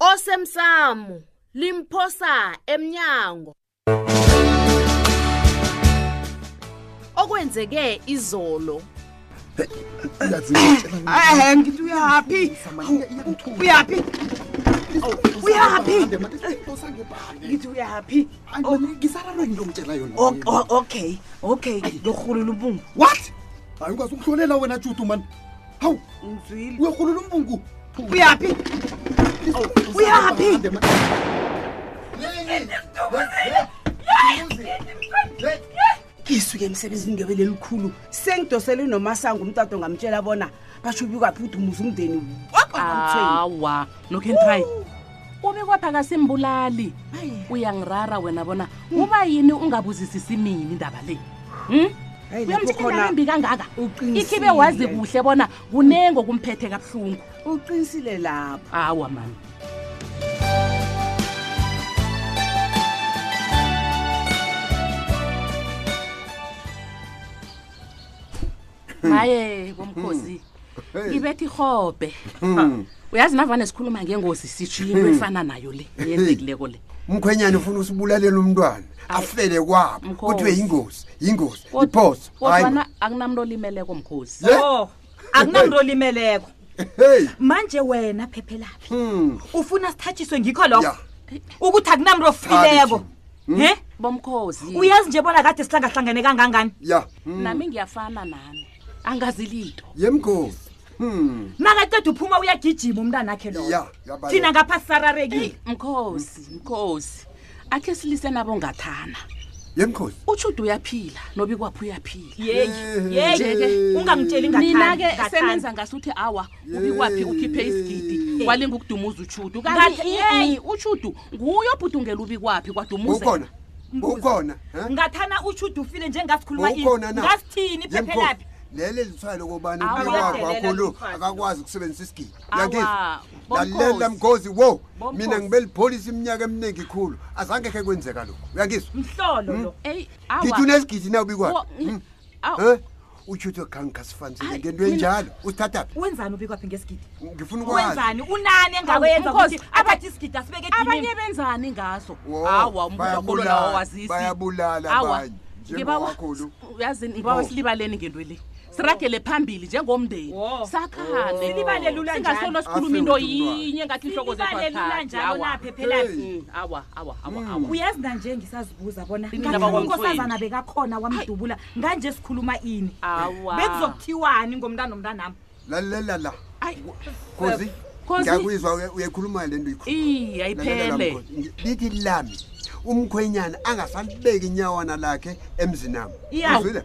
osemsamo limphosa emnyango okwenzeke izolo ehe ngithi uyaphi uyaphi uyaphi ngithi uyaphi ngisararwe into omtshela yona O- o- okay okay lorhulula ubungu what hayi ukwazi ukuhlolela wena judu mani hawu ngizwile uyarhulula umbungu uyaphi uyaphi ngisuke emsebenzini ngebele elikhulu sengidoselwe nomasango umtato ngamtshela bona basho ubyukaphi ukuthi umuza umndeni wakho awa nokentry ubekwapha kasimbulali uyangirara wena bona uba yini ungabuzisisi mina indaba le Hmm? Hayi, lapho uyamtshela khona- into embi kangaka Uqinisile. ikhibe wazi kuhle bona kunengo kumphethe kabuhlungu uqinisile lapho awa mani maye komkhosi ibethi irhobhe Hmm. uyazi navane sikhuluma ngengozi sitsho into efana nayo le yenzekileko le umkhwenyana ufuna usibulalela umntwana afele kwabo Mkhosi. kuthiwe yingozi yingozi Kod- iphoso hayi kodwana akunamntu olimeleko mkhosi Ye? o akunamntu olimeleko hey manje wena phephelaphi hmm. ufuna sithathiswe ngikho lokho yeah. ukuthi akunamntu ofileko hmm? he bomkhozi uyazi nje bona kade sihlangahlangene kangangani ya yeah. hmm. nami ngiyafana nami angazi lito yemkhozi Hmm. nakaceda uphuma uyagijima umntana akhe loyo thina ngapha sisararekile mkhosi mkhosi akhe silise nabo ngathana yemkhosi utshudu uyaphila nobikwaphi uyaphila yeyi yeyi Nje-ke, ungangitsheli ngathana, mina-ke ngathana. senenza ngasuthi awa ubikwaphi ukhiphe isigidi walinga ukudumuza utshudu Ngath- kanti yeyi. i- utshudu nguye obhudungela ubikwaphi kwadumuza ukhona ukhona eh? ngathana utshudu ufile njengasikhuluma ini ukhona na ngasithini Yemkhosi, iphephelaphi leli lithwayo lokubana Awa, ubikwakho uyadelela akho lo lithwayo. akakwazi ukusebenzisa isigidi yangizwa lalela mkhozi wo mina ngibelipholisa iminyaka eminingi khulu azange khe kwenzeka lokhu uyangizwa mhlolo hmm? lo eyi ngithi unesigidi na ubikwaphi hmm? eh? utshuthi okhangikhasifanisile ngento enjalo usithathaphi wenzani ubikwaphi ngesigidi ngifuna ukwenzani unani engakuyenza ukuthi abathi isigidi asibeke abanye benzani ngaso awa umbuakololawo wazisi bayabulala abanye njengowakhulu uyazini ngibawa silibaleni ngento le siragele phambili njengomndeni Wo. sakhane Silibale lula singasolo sikhuluma into Afe ukuthi umntwana. yinye ngathi inhloko zethu Silibale lula azithathi. njalo Awa. lapha ephelaphi. Mm, awa awa awa awa uyazi nanje ngisazibuza bona Indaba ngathi kwamfowethu. unkosazana bekakhona wamdubula nganje sikhuluma ini awa bekuzokuthiwani ngomntana nomntanami lalela la Ayi. khozi Khozi. ngiyakwizwa uya- uyayikhuluma le nto uyikhuluma. iye Lalela la, ayiphele Mkhozi. Ngi- lithi lami umkhwenyana angasalibeki inyawana lakhe emzinami Iya. Uzwile?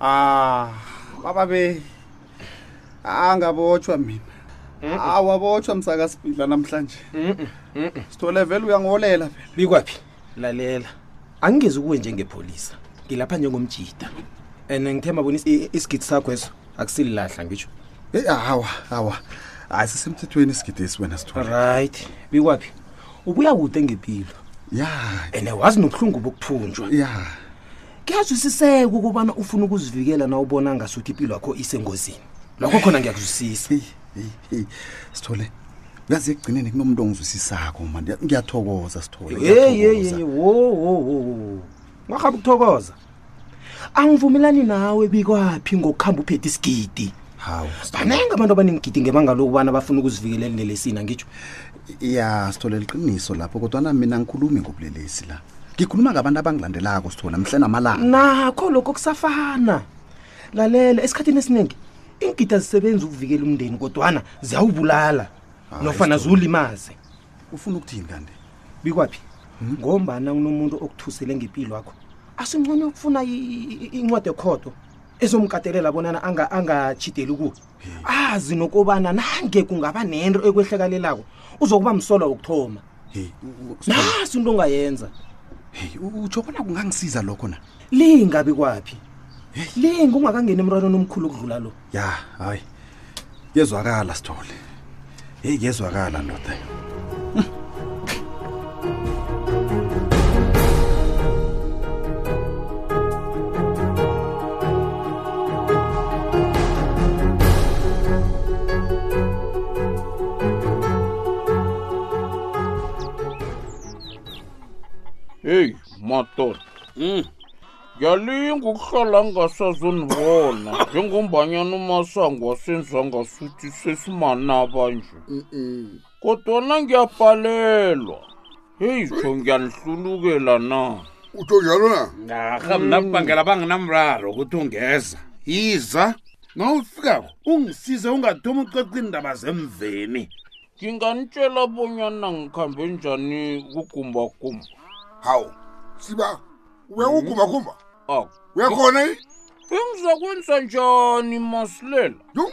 ah baba be angabotshwa mina awabotshwa msaka sibhidla namhlanje sithole vele uyangiholela vele bikwaphi lalela angingezi kuwe njengepholisa ngilapha njengomjida and ngithemba bona isigidi sakho eso akusililahla ngisho eyi hawa hawa hayi sisemthethweni isigidi esi wena sithole right bikwaphi ubuya kude ngempilo ya and wazi nobuhlungu bokuthunjwa ya kuyazwisiseka ukubana ufuna ukuzivikela na ubona ngasuthi impilo yakho isengozini lokho khona ngiyakuzwisisa sithole uyazi ekugcineni kunomuntu ongizwisisako ma Ngiya- ngiyathokoza sithole Hey, hey, ngiyathokoza. hey, wo, wo, wo, wo. Ngwarhaba ukuthokoza. Angivumelani nawe bikwaphi ngokuhamba uphethe isigidi. hawu Baningi abantu abanengigidi ngebanga lokubana bafuna ukuzivikelela lelesina ngitsho. ya sithole liqiniso lapho kodwana mina ngikhulumi ngobulelesi la ngikhuluma ngabantu abangilandelako sithole mhle namalanga Nakho lokho kusafana. Lalela esikhathini esiningi iingida zisebenza ukuvikela umndeni kodwana ziyawubulala Hayi, nofana Sithole. ziwulimaze ufuna ukuthini kanti bikwaphi ngombana kunomuntu okuthusele ngempilo yakho asingcono ukufuna i- i- i- incwadi ekhodo ezomkatelela bonana anga- angatjhideli kuwe azi nokobana nange kungaba nento ekwehlakalelako uzokuba msolwa wokuthoma hey u- u- nasi into ongayenza hey u- utsho bona kungangisiza lokho na lingabi kwaphi linga ungakangeni emntwaneni omkhulu okudlula lo ya hayi kuyezwakala sithole heyi kuyezwakala ndoda heyi madoda mm. ngiyalinga ukuhlala ngasazonibona njengombanyana umasango wasenza ngasuthi sesimanaba nje kodwana ngiyabhalelwa heyi tsho ngiyanihlulukela na utsho njalo na ndarha mna kubangela banginamraro ukuthi ungeza yiza na ufikako ungisize ungathomi ucoca iindaba zemveni nginganitshela bonyana ngikhambe njani kugumbagumba hawu siba uyawugumakhumba aw uyakhona yini bengizakwenza njani masilela yum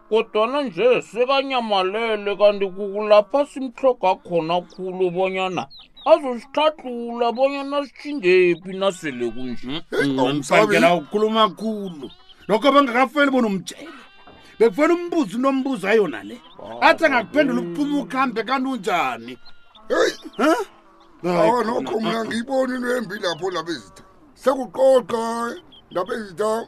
kodwana nje sekanyamalele kanti kukulapha simhloga khona khulu bonyana azosihlathula bonyana sitshingephi nasele kunje umsabela ukhuluma khulu lokho abangakafeli bona umtshele bekufanele umbuzo into ombuzo ayona le athi angakuphendula ukuphuma ukuhambe kanti unjani awa nokho mna ngiyiboni into embi lapho ndabezitha sekuqoqa ndabezitha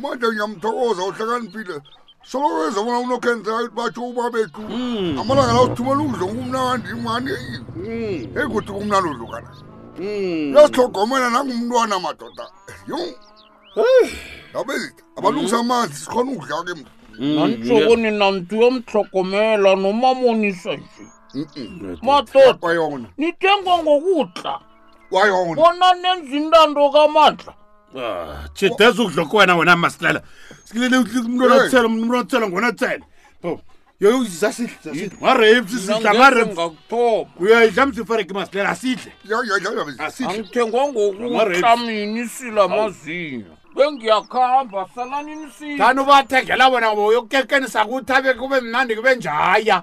manje ngiyamthokoza uhlakaniphile soloweza bona unokhenza ukuthi batsho uba bethu hmm. amalanga la uthumela umdlo kumnandi mani hmm. ekuthi kumnandi udlukana hmm. yasihlogomela nangumntwana madoda yo yabezitha abalungisa amanzi sikhona ukudla ke mntu nantshoko nina mntu yomhlogomela nomamonisa nje madoda nithengwa ngokudla bona nenza intando kamandla Ah, jida ezudlokho wena wena masilela sikilele umntwana othela umntwana othela ngona othela bo yoyo uzizasidla warep sisidla warep ngakuthoma uyayidla msifareke masilela asidle asidle angithengwa ngokuhlamini isila mazinyo bengiyakuhamba salanini sila thani ubathengela wena uyokukekenisa kuthi abe kube mnandi kube njaya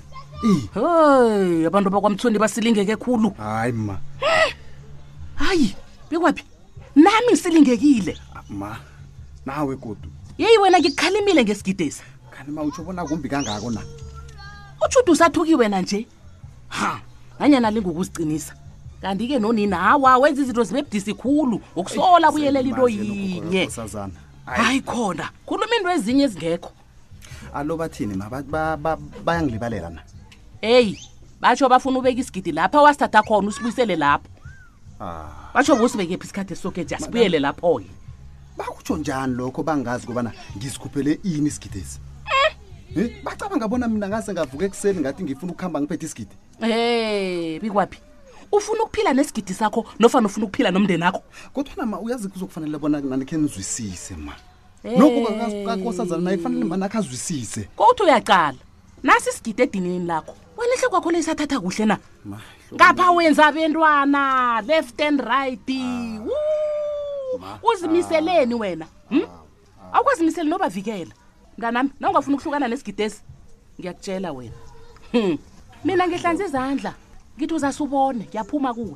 heyi abantu bakwamthondi basilingeke khulu hayi ma hayi bekwaphi nami ngisilingekile Ah, ma nawe godu yeyi wena ngikukhalimile ngesigidesi kanti ma utsho bona kumbi kangako na utshudu usathuki wena nje ha nanyana lingukuziqinisa kanti-ke nonina hawa wenza izinto zibe budisi khulu ngokusola kuyelela into Imagine ukugola yinye kwesazana. hayi khona khuluma into ezinye ezingekho alo bathini ma ba- ba- ba- bayangilibalela na heyi batsho bafuna ubeka isigidi lapha wasithatha khona usibuyisele lapho Ah, batsho busibekephi isikhathi esisokeje asibuyele lapho-ke bakutsho njani lokho bangazi kobana ngizikhuphele ini isigidesi Eh, bacabanga bona mina ngase ngavuka ekuseni ngathi ngifuna ukuhamba ngiphethe isigidi um bikwaphi ufuna ukuphila nesigidi sakho nofana ufuna ukuphila nomndeni akho kodwana ma uyazi kuzokufanele bona nani khe nizwisise ma nokho kakas- kakosazana naye kufanele mbana akhazwisise kowuthi uyaqala nasi isigidi edinini lakho welehle kwakho le isathatha kuhle na ngapha wenza abentwana left and right Wuu! uzimiseleni wena hm? awukwazimiseli nobavikela mntanami na ungafuna ukuhlukana nesigidesi ngiyakutshela wena Hm. mina ngihlanza izandla ngithi uzasubone ngiyaphuma kuwe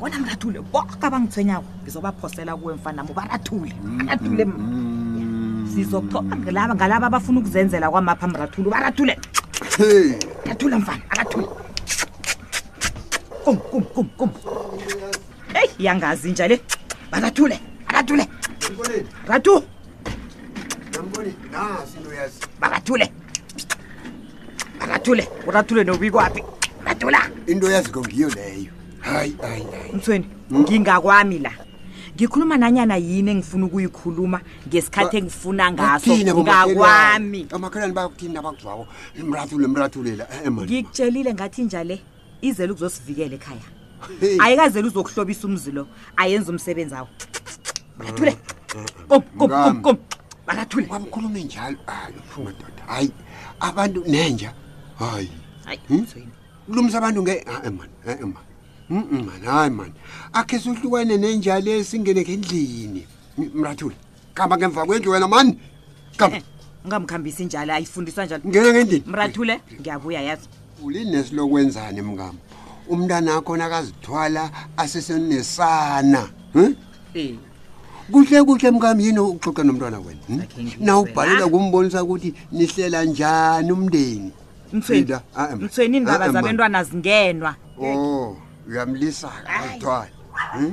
bona ngirathule boke abangithwenyawo ngizobaphosela kuwe mfanami ubarathule arathule ma mm. sizokuthoma ngilaba ngalaba abafuna ukuzenzela kwamapha mrathule ubarathule arathule mfana arathule kum kum kum kum eyi yangazi nja le barathule arathule rathu barathule akathule urathule nobikwaphi bathula into yaziko ngiyo leyo hayi hayi hayi mthweni ngingakwami la ngikhuluma nanyana yini engifuna ukuyikhuluma ngesikhathi engifuna ngaso Bathini abomakhelwane? ngakwami amakhelwane bakuthini abakuzwako imrathule imrathulela emani ngikutshelile ngathi njale izele ukuzosivikela ekhaya ayikazele uzokuhlobisa umzi lo ayenza umsebenzi awo makathule kom kom kom kom makathule wamkhulume njalo hayi ufunga doda hayi abantu nenja hayi hayi hmm? kulumisa abantu nge hayi man hayi man man hayi man akhe sohlukane nenja lesingene ngendlini mrathule kamba ngemva kwendlu wena mani kamba ungamkhambisi njalo ayifundiswa njalo ngena ngendini mrathule ngiyabuya yazi ulinesi lokwenzani mngam umntana akho nakazithwala asesenesana hm? Eh. kuhle kuhle mngam yini uxoxa nomntwana wena hm? Akhe ngizwe. na ubhalela kumbonisa ukuthi nihlela njani umndeni Mthweni, Linda, ah, em. mthweni indaba Ah, em, ma. zabentwana zingenwa o uyamlisa-ke azithwale hm?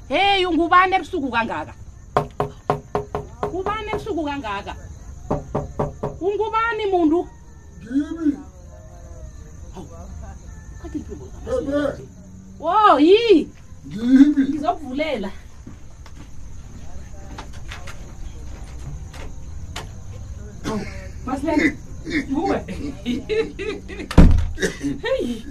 heyi ungubani ebusuku kangaka ubani ebusuku kangaka ungubani muntu wo yi ngizokuvulela Oh, was denn? Ruhe. hey.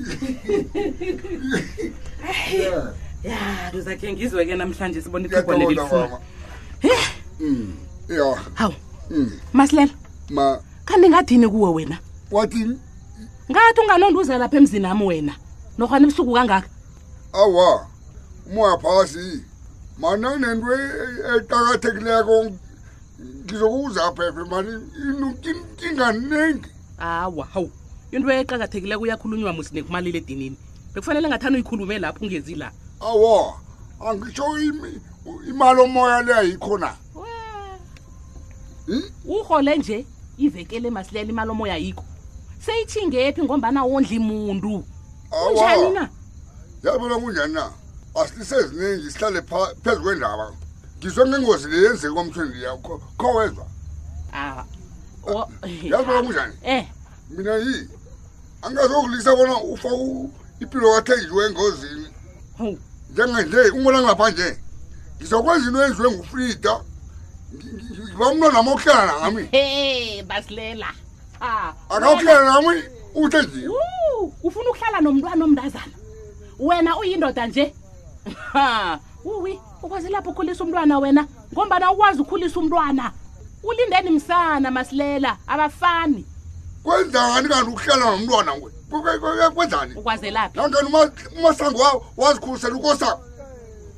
hey. Yeah. ya ndizakhe ngizwe ke namhlanje sibona iphupho leli lifuna mm. ya hawu mm. masilela ma kanti ngathini kuwe wena wathini ngathi unganonduza lapha emzini ami wena nohwana ebusuku kangaka awa umoya phasi mana nento eqakathekileko ngizokubuza apha efe mani inkinganingi hawa hawu into eqakathekileko uyakhulunywa musi nekumalile edinini bekufanele ngathani uyikhulume lapho ungezi la awo angisho imali omoya le ayikho na hmm? uhole nje ivekele masilela imali omoya ayikho seyithingephi ngombana wondli muntu unjani na yabona kunjani na asiseziningi sihlale phezu kwendaba ngizwe ngengozi le yenzeke kwamthweni yakho kho wezwa ah, yazi bona kunjani eh. mina yi angazokulisa bona ufa ipilo kathenjiwe engozini njenganje umbona ngilapha nje ngizokwenza into yenziwe ngufrida ngibamntwana mokuhlala ngami basilela akawuhlala nami uthe nje ufuna ukuhlala nomntwana omndazana wena uyindoda nje uwi ukwazi lapho ukhulisa umntwana wena ngombana ukwazi ukhulisa umntwana ulindeni msana masilela abafani kwenzani kanti ukuhlala nomntwana ngwe kwenzani ukwazelaphi nangani umasango wawo wazikhulisela ukosako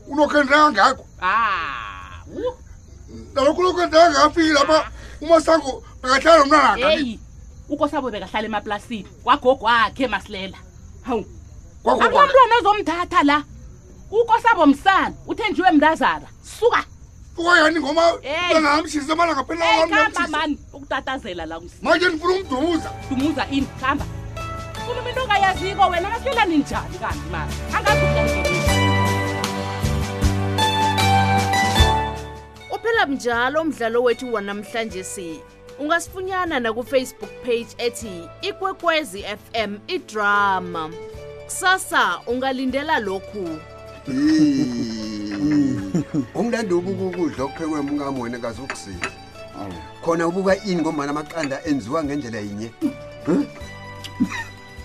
unokhendela kangako ah, nalokhu unokhendela kangafiki lapha umasango bekahlala nomntwanakei ukosabo bekahlala emaplasini kwagogo wakhe masilela hawu akamntwana ozomthatha la ukosabo msana uthenjiwe mntazana suka suka yani ngoma angamshisa mala ngaphelakamba mani ukutatazela la manje ndifuna umdumuza dumuza ini khamba khuluma into ongayaziko wena kasilela ninjani kanti mani angazi uphela mnjalo umdlalo wethu wanamhlanje si ungasifunyana nakufacebook page ethi ikwekwezi fm idrama kusasa ungalindela lokhu ungilanda ubukukudla okuphekwe mkami wena kaze ukusiza khona ubuka ini ngombana amaqanda enziwa ngendlela yinye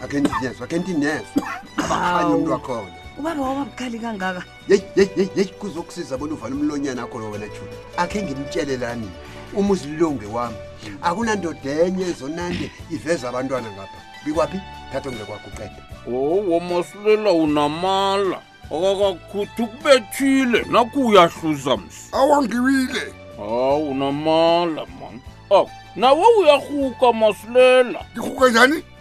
akhe ndinezwa akhe ndinezwa abakhanye umntu wakhona ubaba wababukhali kangaka yeyi yeyi yeyi yeyi kuzokusiza bona uvale umlonyana akho lo wena jule akhe ngimtshelelani umuzi lilonge wami akunandoda enye ezonande iveza abantwana ngapha bikwaphi thatha ngile kwakho uqede owo masilela unamala akakakhuthi ukubethile nakho uyahluza msi awangiwile hawu unamala mani aw nawe uyahuka masilela ngihuka njani